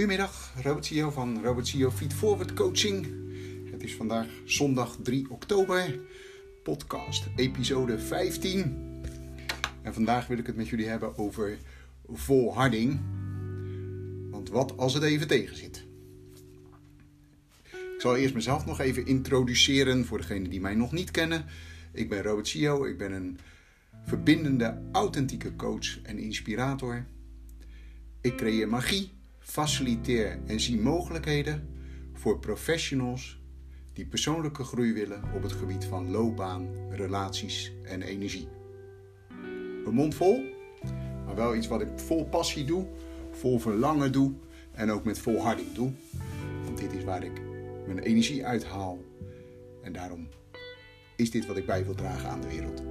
Goedemiddag, Robert CEO van Robert CEO Feed Forward Coaching. Het is vandaag zondag 3 oktober, podcast episode 15. En vandaag wil ik het met jullie hebben over volharding. Want wat als het even tegen zit? Ik zal eerst mezelf nog even introduceren voor degenen die mij nog niet kennen. Ik ben Robert CEO, ik ben een verbindende, authentieke coach en inspirator. Ik creëer magie faciliteer en zie mogelijkheden voor professionals die persoonlijke groei willen op het gebied van loopbaan, relaties en energie. Een mond vol, maar wel iets wat ik vol passie doe, vol verlangen doe en ook met volharding doe. Want dit is waar ik mijn energie uithaal en daarom is dit wat ik bij wil dragen aan de wereld.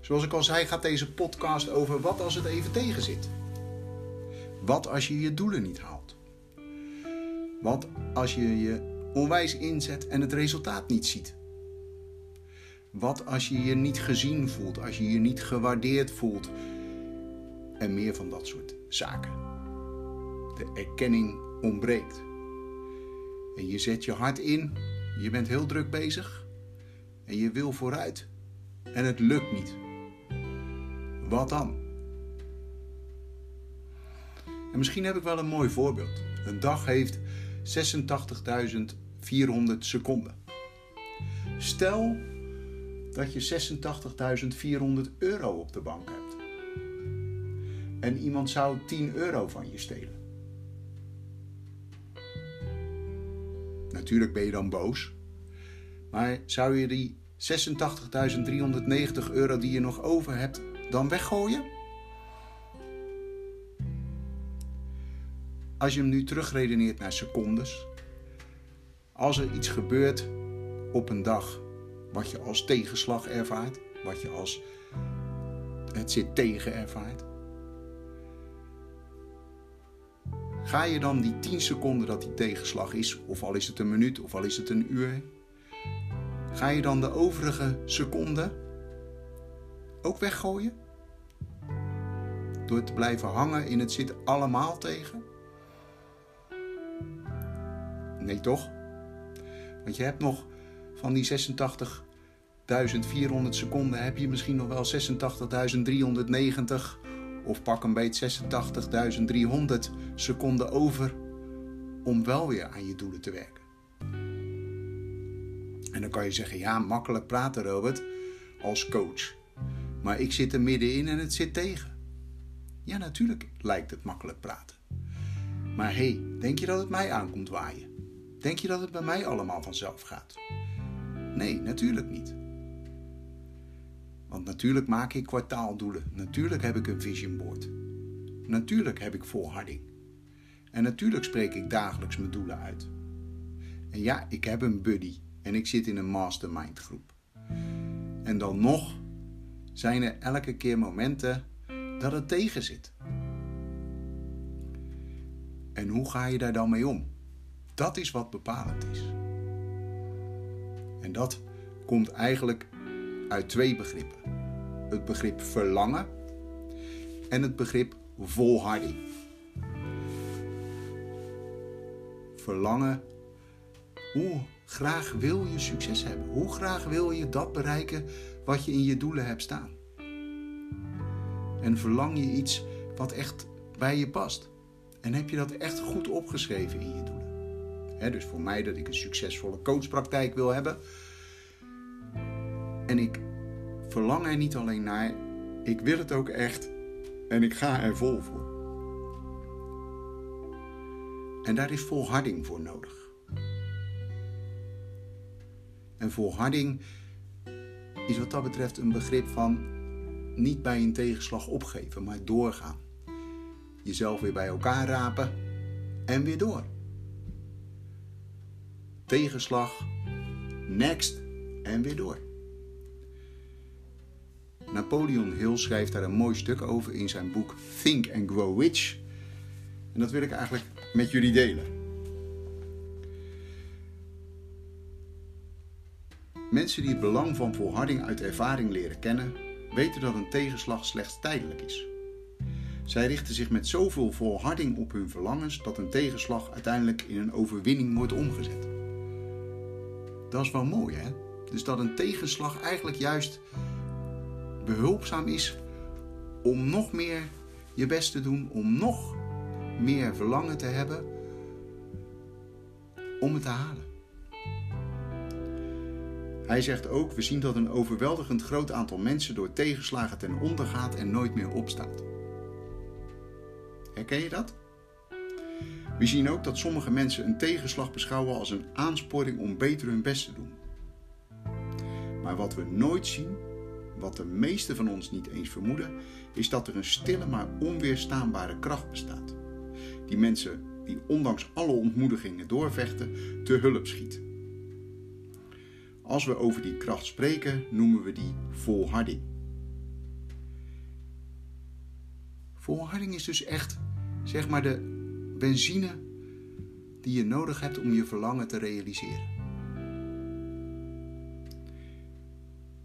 Zoals ik al zei, gaat deze podcast over wat als het even tegen zit. Wat als je je doelen niet haalt? Wat als je je onwijs inzet en het resultaat niet ziet? Wat als je je niet gezien voelt, als je je niet gewaardeerd voelt? En meer van dat soort zaken. De erkenning ontbreekt. En je zet je hart in, je bent heel druk bezig en je wil vooruit. En het lukt niet. Wat dan? En misschien heb ik wel een mooi voorbeeld. Een dag heeft 86.400 seconden. Stel dat je 86.400 euro op de bank hebt. En iemand zou 10 euro van je stelen. Natuurlijk ben je dan boos. Maar zou je die 86.390 euro die je nog over hebt dan weggooien? Als je hem nu terugredeneert naar secondes. Als er iets gebeurt op een dag wat je als tegenslag ervaart, wat je als het zit tegen ervaart. Ga je dan die 10 seconden dat die tegenslag is, of al is het een minuut of al is het een uur, ga je dan de overige seconden ook weggooien? Door te blijven hangen in het zit allemaal tegen? Nee, toch? Want je hebt nog van die 86.400 seconden, heb je misschien nog wel 86.390 of pak een beetje 86.300 seconden over om wel weer aan je doelen te werken. En dan kan je zeggen, ja, makkelijk praten Robert, als coach. Maar ik zit er middenin en het zit tegen. Ja, natuurlijk lijkt het makkelijk praten. Maar hé, hey, denk je dat het mij aankomt waaien? Denk je dat het bij mij allemaal vanzelf gaat? Nee, natuurlijk niet. Want natuurlijk maak ik kwartaaldoelen. Natuurlijk heb ik een vision board. Natuurlijk heb ik volharding. En natuurlijk spreek ik dagelijks mijn doelen uit. En ja, ik heb een buddy en ik zit in een mastermind groep. En dan nog zijn er elke keer momenten dat het tegen zit. En hoe ga je daar dan mee om? Dat is wat bepalend is. En dat komt eigenlijk uit twee begrippen: het begrip verlangen en het begrip volharding. Verlangen. Hoe graag wil je succes hebben? Hoe graag wil je dat bereiken wat je in je doelen hebt staan? En verlang je iets wat echt bij je past? En heb je dat echt goed opgeschreven in je doelen? Dus voor mij dat ik een succesvolle coachpraktijk wil hebben. En ik verlang er niet alleen naar, ik wil het ook echt en ik ga er vol voor. En daar is volharding voor nodig. En volharding is wat dat betreft een begrip van niet bij een tegenslag opgeven, maar doorgaan. Jezelf weer bij elkaar rapen en weer door tegenslag, next en weer door. Napoleon Hill schrijft daar een mooi stuk over in zijn boek Think and Grow Rich. En dat wil ik eigenlijk met jullie delen. Mensen die het belang van volharding uit ervaring leren kennen, weten dat een tegenslag slechts tijdelijk is. Zij richten zich met zoveel volharding op hun verlangens dat een tegenslag uiteindelijk in een overwinning wordt omgezet. Dat is wel mooi, hè? Dus dat een tegenslag eigenlijk juist behulpzaam is om nog meer je best te doen, om nog meer verlangen te hebben om het te halen. Hij zegt ook: We zien dat een overweldigend groot aantal mensen door tegenslagen ten onder gaat en nooit meer opstaat. Herken je dat? We zien ook dat sommige mensen een tegenslag beschouwen als een aansporing om beter hun best te doen. Maar wat we nooit zien, wat de meeste van ons niet eens vermoeden, is dat er een stille maar onweerstaanbare kracht bestaat. Die mensen die ondanks alle ontmoedigingen doorvechten, te hulp schiet. Als we over die kracht spreken, noemen we die volharding. Volharding is dus echt, zeg maar, de benzine die je nodig hebt om je verlangen te realiseren.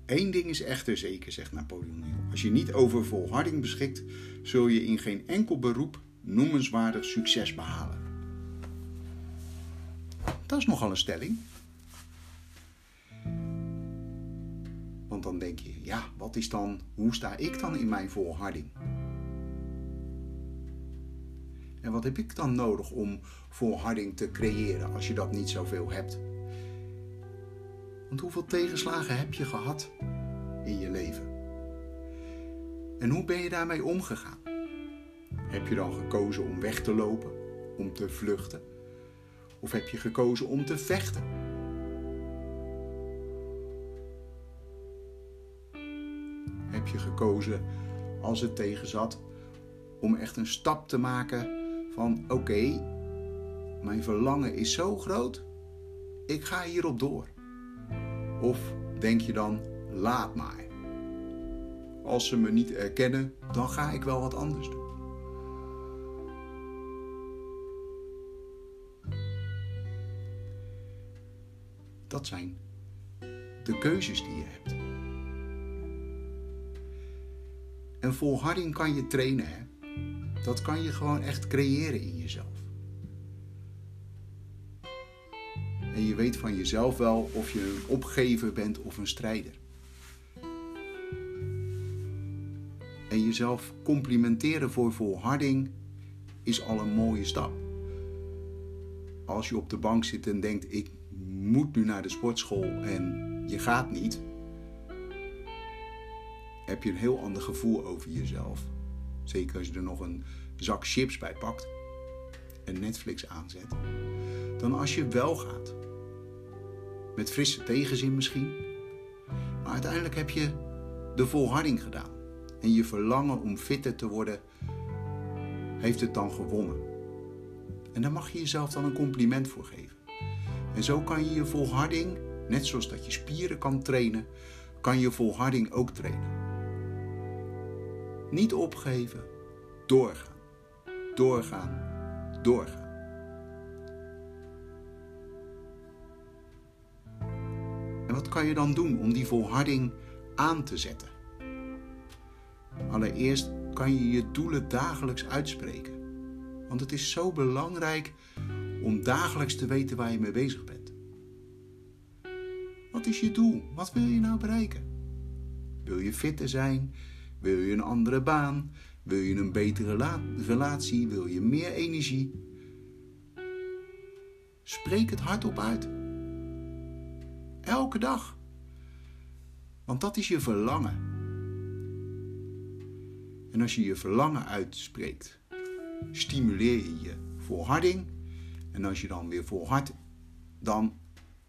Eén ding is echter zeker, zegt Napoleon Hill. Als je niet over volharding beschikt, zul je in geen enkel beroep noemenswaardig succes behalen. Dat is nogal een stelling. Want dan denk je, ja, wat is dan, hoe sta ik dan in mijn volharding? En wat heb ik dan nodig om volharding te creëren als je dat niet zoveel hebt? Want hoeveel tegenslagen heb je gehad in je leven? En hoe ben je daarmee omgegaan? Heb je dan gekozen om weg te lopen, om te vluchten? Of heb je gekozen om te vechten? Heb je gekozen als het tegenzat om echt een stap te maken van oké, mijn verlangen is zo groot, ik ga hierop door. Of denk je dan, laat maar. Als ze me niet erkennen, dan ga ik wel wat anders doen. Dat zijn de keuzes die je hebt. En volharding kan je trainen. Hè? Dat kan je gewoon echt creëren in jezelf. En je weet van jezelf wel of je een opgever bent of een strijder. En jezelf complimenteren voor volharding is al een mooie stap. Als je op de bank zit en denkt: ik moet nu naar de sportschool en je gaat niet, heb je een heel ander gevoel over jezelf. Zeker als je er nog een zak chips bij pakt en Netflix aanzet. Dan als je wel gaat. Met frisse tegenzin misschien. Maar uiteindelijk heb je de volharding gedaan. En je verlangen om fitter te worden, heeft het dan gewonnen. En daar mag je jezelf dan een compliment voor geven. En zo kan je je volharding, net zoals dat je spieren kan trainen, kan je volharding ook trainen. Niet opgeven, doorgaan, doorgaan, doorgaan. En wat kan je dan doen om die volharding aan te zetten? Allereerst kan je je doelen dagelijks uitspreken. Want het is zo belangrijk om dagelijks te weten waar je mee bezig bent. Wat is je doel? Wat wil je nou bereiken? Wil je fitter zijn? Wil je een andere baan? Wil je een betere relatie? Wil je meer energie? Spreek het hardop uit. Elke dag. Want dat is je verlangen. En als je je verlangen uitspreekt, stimuleer je je volharding en als je dan weer volhardt, dan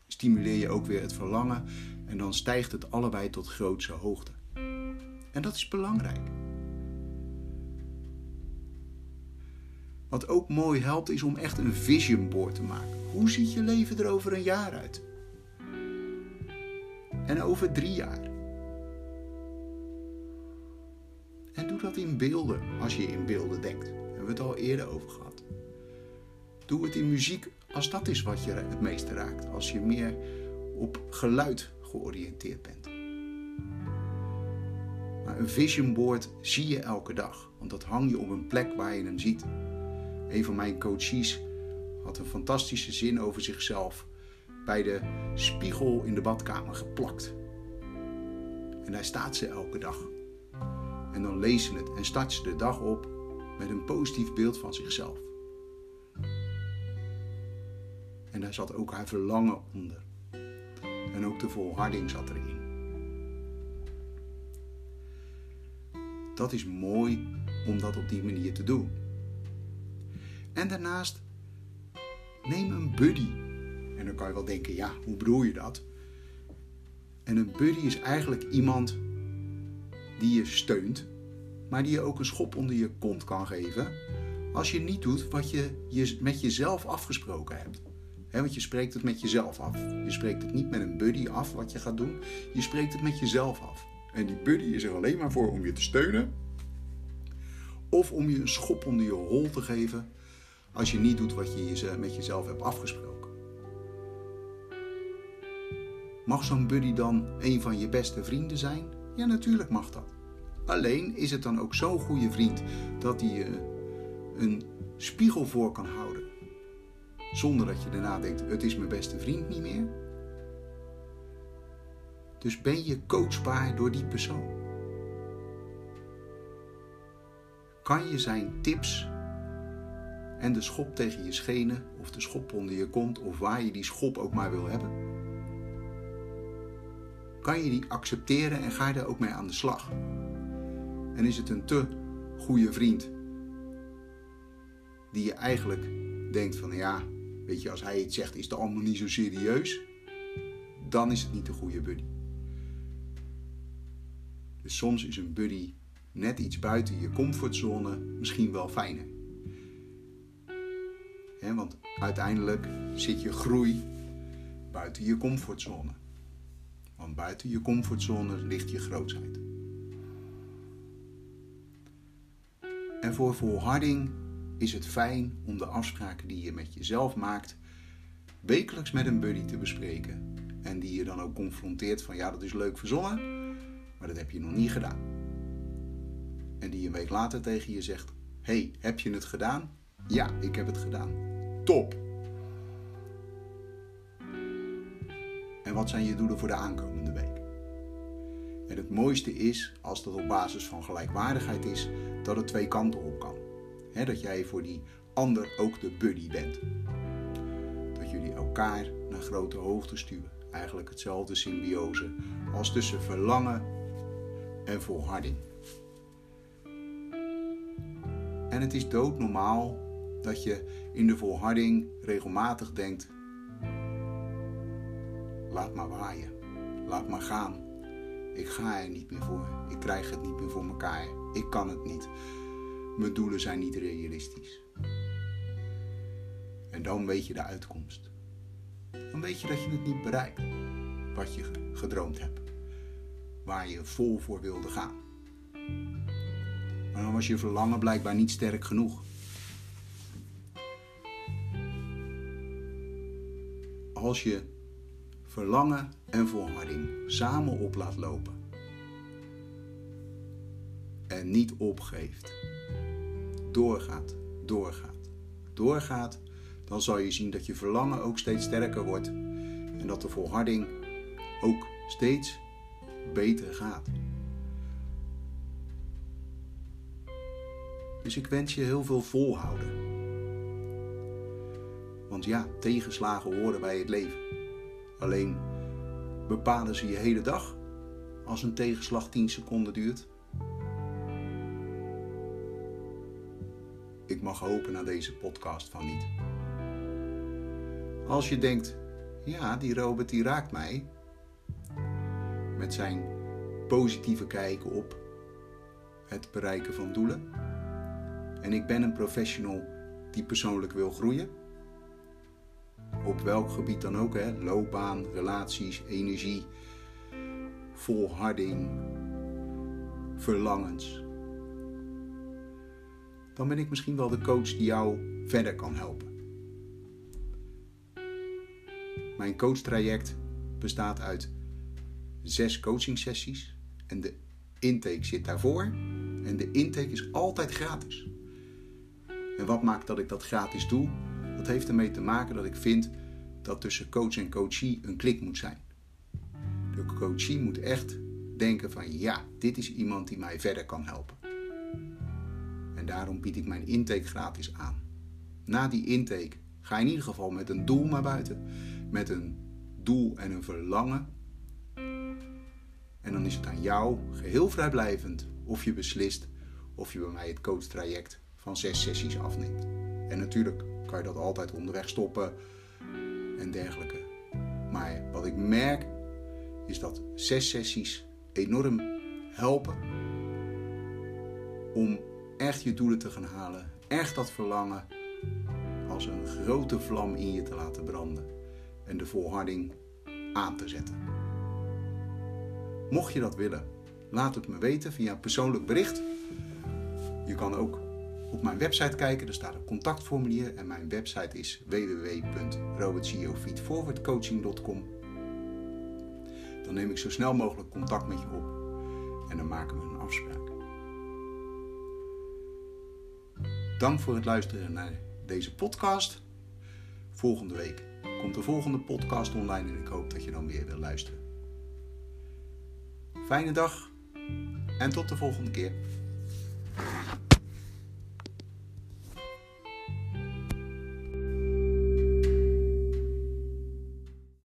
stimuleer je ook weer het verlangen en dan stijgt het allebei tot grootse hoogte. En dat is belangrijk. Wat ook mooi helpt is om echt een vision board te maken. Hoe ziet je leven er over een jaar uit? En over drie jaar? En doe dat in beelden, als je in beelden denkt. Daar hebben we het al eerder over gehad. Doe het in muziek als dat is wat je het meeste raakt. Als je meer op geluid georiënteerd bent. Een vision board zie je elke dag. Want dat hang je op een plek waar je hem ziet. Een van mijn coaches had een fantastische zin over zichzelf bij de spiegel in de badkamer geplakt. En daar staat ze elke dag. En dan leest ze het en start ze de dag op met een positief beeld van zichzelf. En daar zat ook haar verlangen onder. En ook de volharding zat erin. Dat is mooi om dat op die manier te doen. En daarnaast neem een buddy. En dan kan je wel denken, ja, hoe bedoel je dat? En een buddy is eigenlijk iemand die je steunt, maar die je ook een schop onder je kont kan geven als je niet doet wat je met jezelf afgesproken hebt. want je spreekt het met jezelf af. Je spreekt het niet met een buddy af wat je gaat doen. Je spreekt het met jezelf af. En die buddy is er alleen maar voor om je te steunen. Of om je een schop onder je hol te geven als je niet doet wat je met jezelf hebt afgesproken. Mag zo'n buddy dan een van je beste vrienden zijn? Ja, natuurlijk mag dat. Alleen is het dan ook zo'n goede vriend dat hij je een spiegel voor kan houden. Zonder dat je daarna denkt: het is mijn beste vriend niet meer. Dus ben je coachbaar door die persoon? Kan je zijn tips en de schop tegen je schenen of de schop onder je kont of waar je die schop ook maar wil hebben, kan je die accepteren en ga je daar ook mee aan de slag? En is het een te goede vriend die je eigenlijk denkt van ja, weet je, als hij iets zegt is het allemaal niet zo serieus, dan is het niet de goede buddy. Dus soms is een buddy net iets buiten je comfortzone misschien wel fijner. want uiteindelijk zit je groei buiten je comfortzone. Want buiten je comfortzone ligt je grootheid. En voor volharding is het fijn om de afspraken die je met jezelf maakt wekelijks met een buddy te bespreken. En die je dan ook confronteert van ja, dat is leuk verzonnen, maar dat heb je nog niet gedaan. En die een week later tegen je zegt: hey, heb je het gedaan? Ja, ik heb het gedaan. Top! En wat zijn je doelen voor de aankomende week? En het mooiste is, als dat op basis van gelijkwaardigheid is, dat het twee kanten op kan. dat jij voor die ander ook de buddy bent. Dat jullie elkaar naar grote hoogte stuwen. Eigenlijk hetzelfde symbiose als tussen verlangen en volharding. En het is doodnormaal dat je in de volharding regelmatig denkt: laat maar waaien, laat maar gaan. Ik ga er niet meer voor, ik krijg het niet meer voor elkaar, ik kan het niet. Mijn doelen zijn niet realistisch. En dan weet je de uitkomst. Dan weet je dat je het niet bereikt wat je gedroomd hebt, waar je vol voor wilde gaan. Maar dan was je verlangen blijkbaar niet sterk genoeg. Als je verlangen en volharding samen op laat lopen en niet opgeeft, doorgaat, doorgaat, doorgaat, dan zal je zien dat je verlangen ook steeds sterker wordt en dat de volharding ook steeds beter gaat. Dus ik wens je heel veel volhouden. Want ja, tegenslagen horen bij het leven. Alleen bepalen ze je hele dag als een tegenslag 10 seconden duurt. Ik mag hopen naar deze podcast van niet. Als je denkt, ja, die Robert die raakt mij met zijn positieve kijk op het bereiken van doelen en ik ben een professional die persoonlijk wil groeien. Op welk gebied dan ook, hè? loopbaan, relaties, energie, volharding, verlangens. Dan ben ik misschien wel de coach die jou verder kan helpen. Mijn coachtraject bestaat uit zes coaching sessies. En de intake zit daarvoor en de intake is altijd gratis. En wat maakt dat ik dat gratis doe? Dat heeft ermee te maken dat ik vind dat tussen coach en coachie een klik moet zijn. De coachie moet echt denken van ja, dit is iemand die mij verder kan helpen. En daarom bied ik mijn intake gratis aan. Na die intake ga je in ieder geval met een doel naar buiten. Met een doel en een verlangen. En dan is het aan jou, geheel vrijblijvend, of je beslist of je bij mij het coachtraject van zes sessies afneemt. En natuurlijk kan je dat altijd onderweg stoppen en dergelijke. Maar wat ik merk is dat zes sessies enorm helpen om echt je doelen te gaan halen. Echt dat verlangen als een grote vlam in je te laten branden en de volharding aan te zetten. Mocht je dat willen, laat het me weten via een persoonlijk bericht. Je kan ook op mijn website kijken, er staat een contactformulier en mijn website is www.robertgiofeedforwardcoaching.com. Dan neem ik zo snel mogelijk contact met je op en dan maken we een afspraak. Dank voor het luisteren naar deze podcast. Volgende week komt de volgende podcast online en ik hoop dat je dan weer wil luisteren. Fijne dag en tot de volgende keer.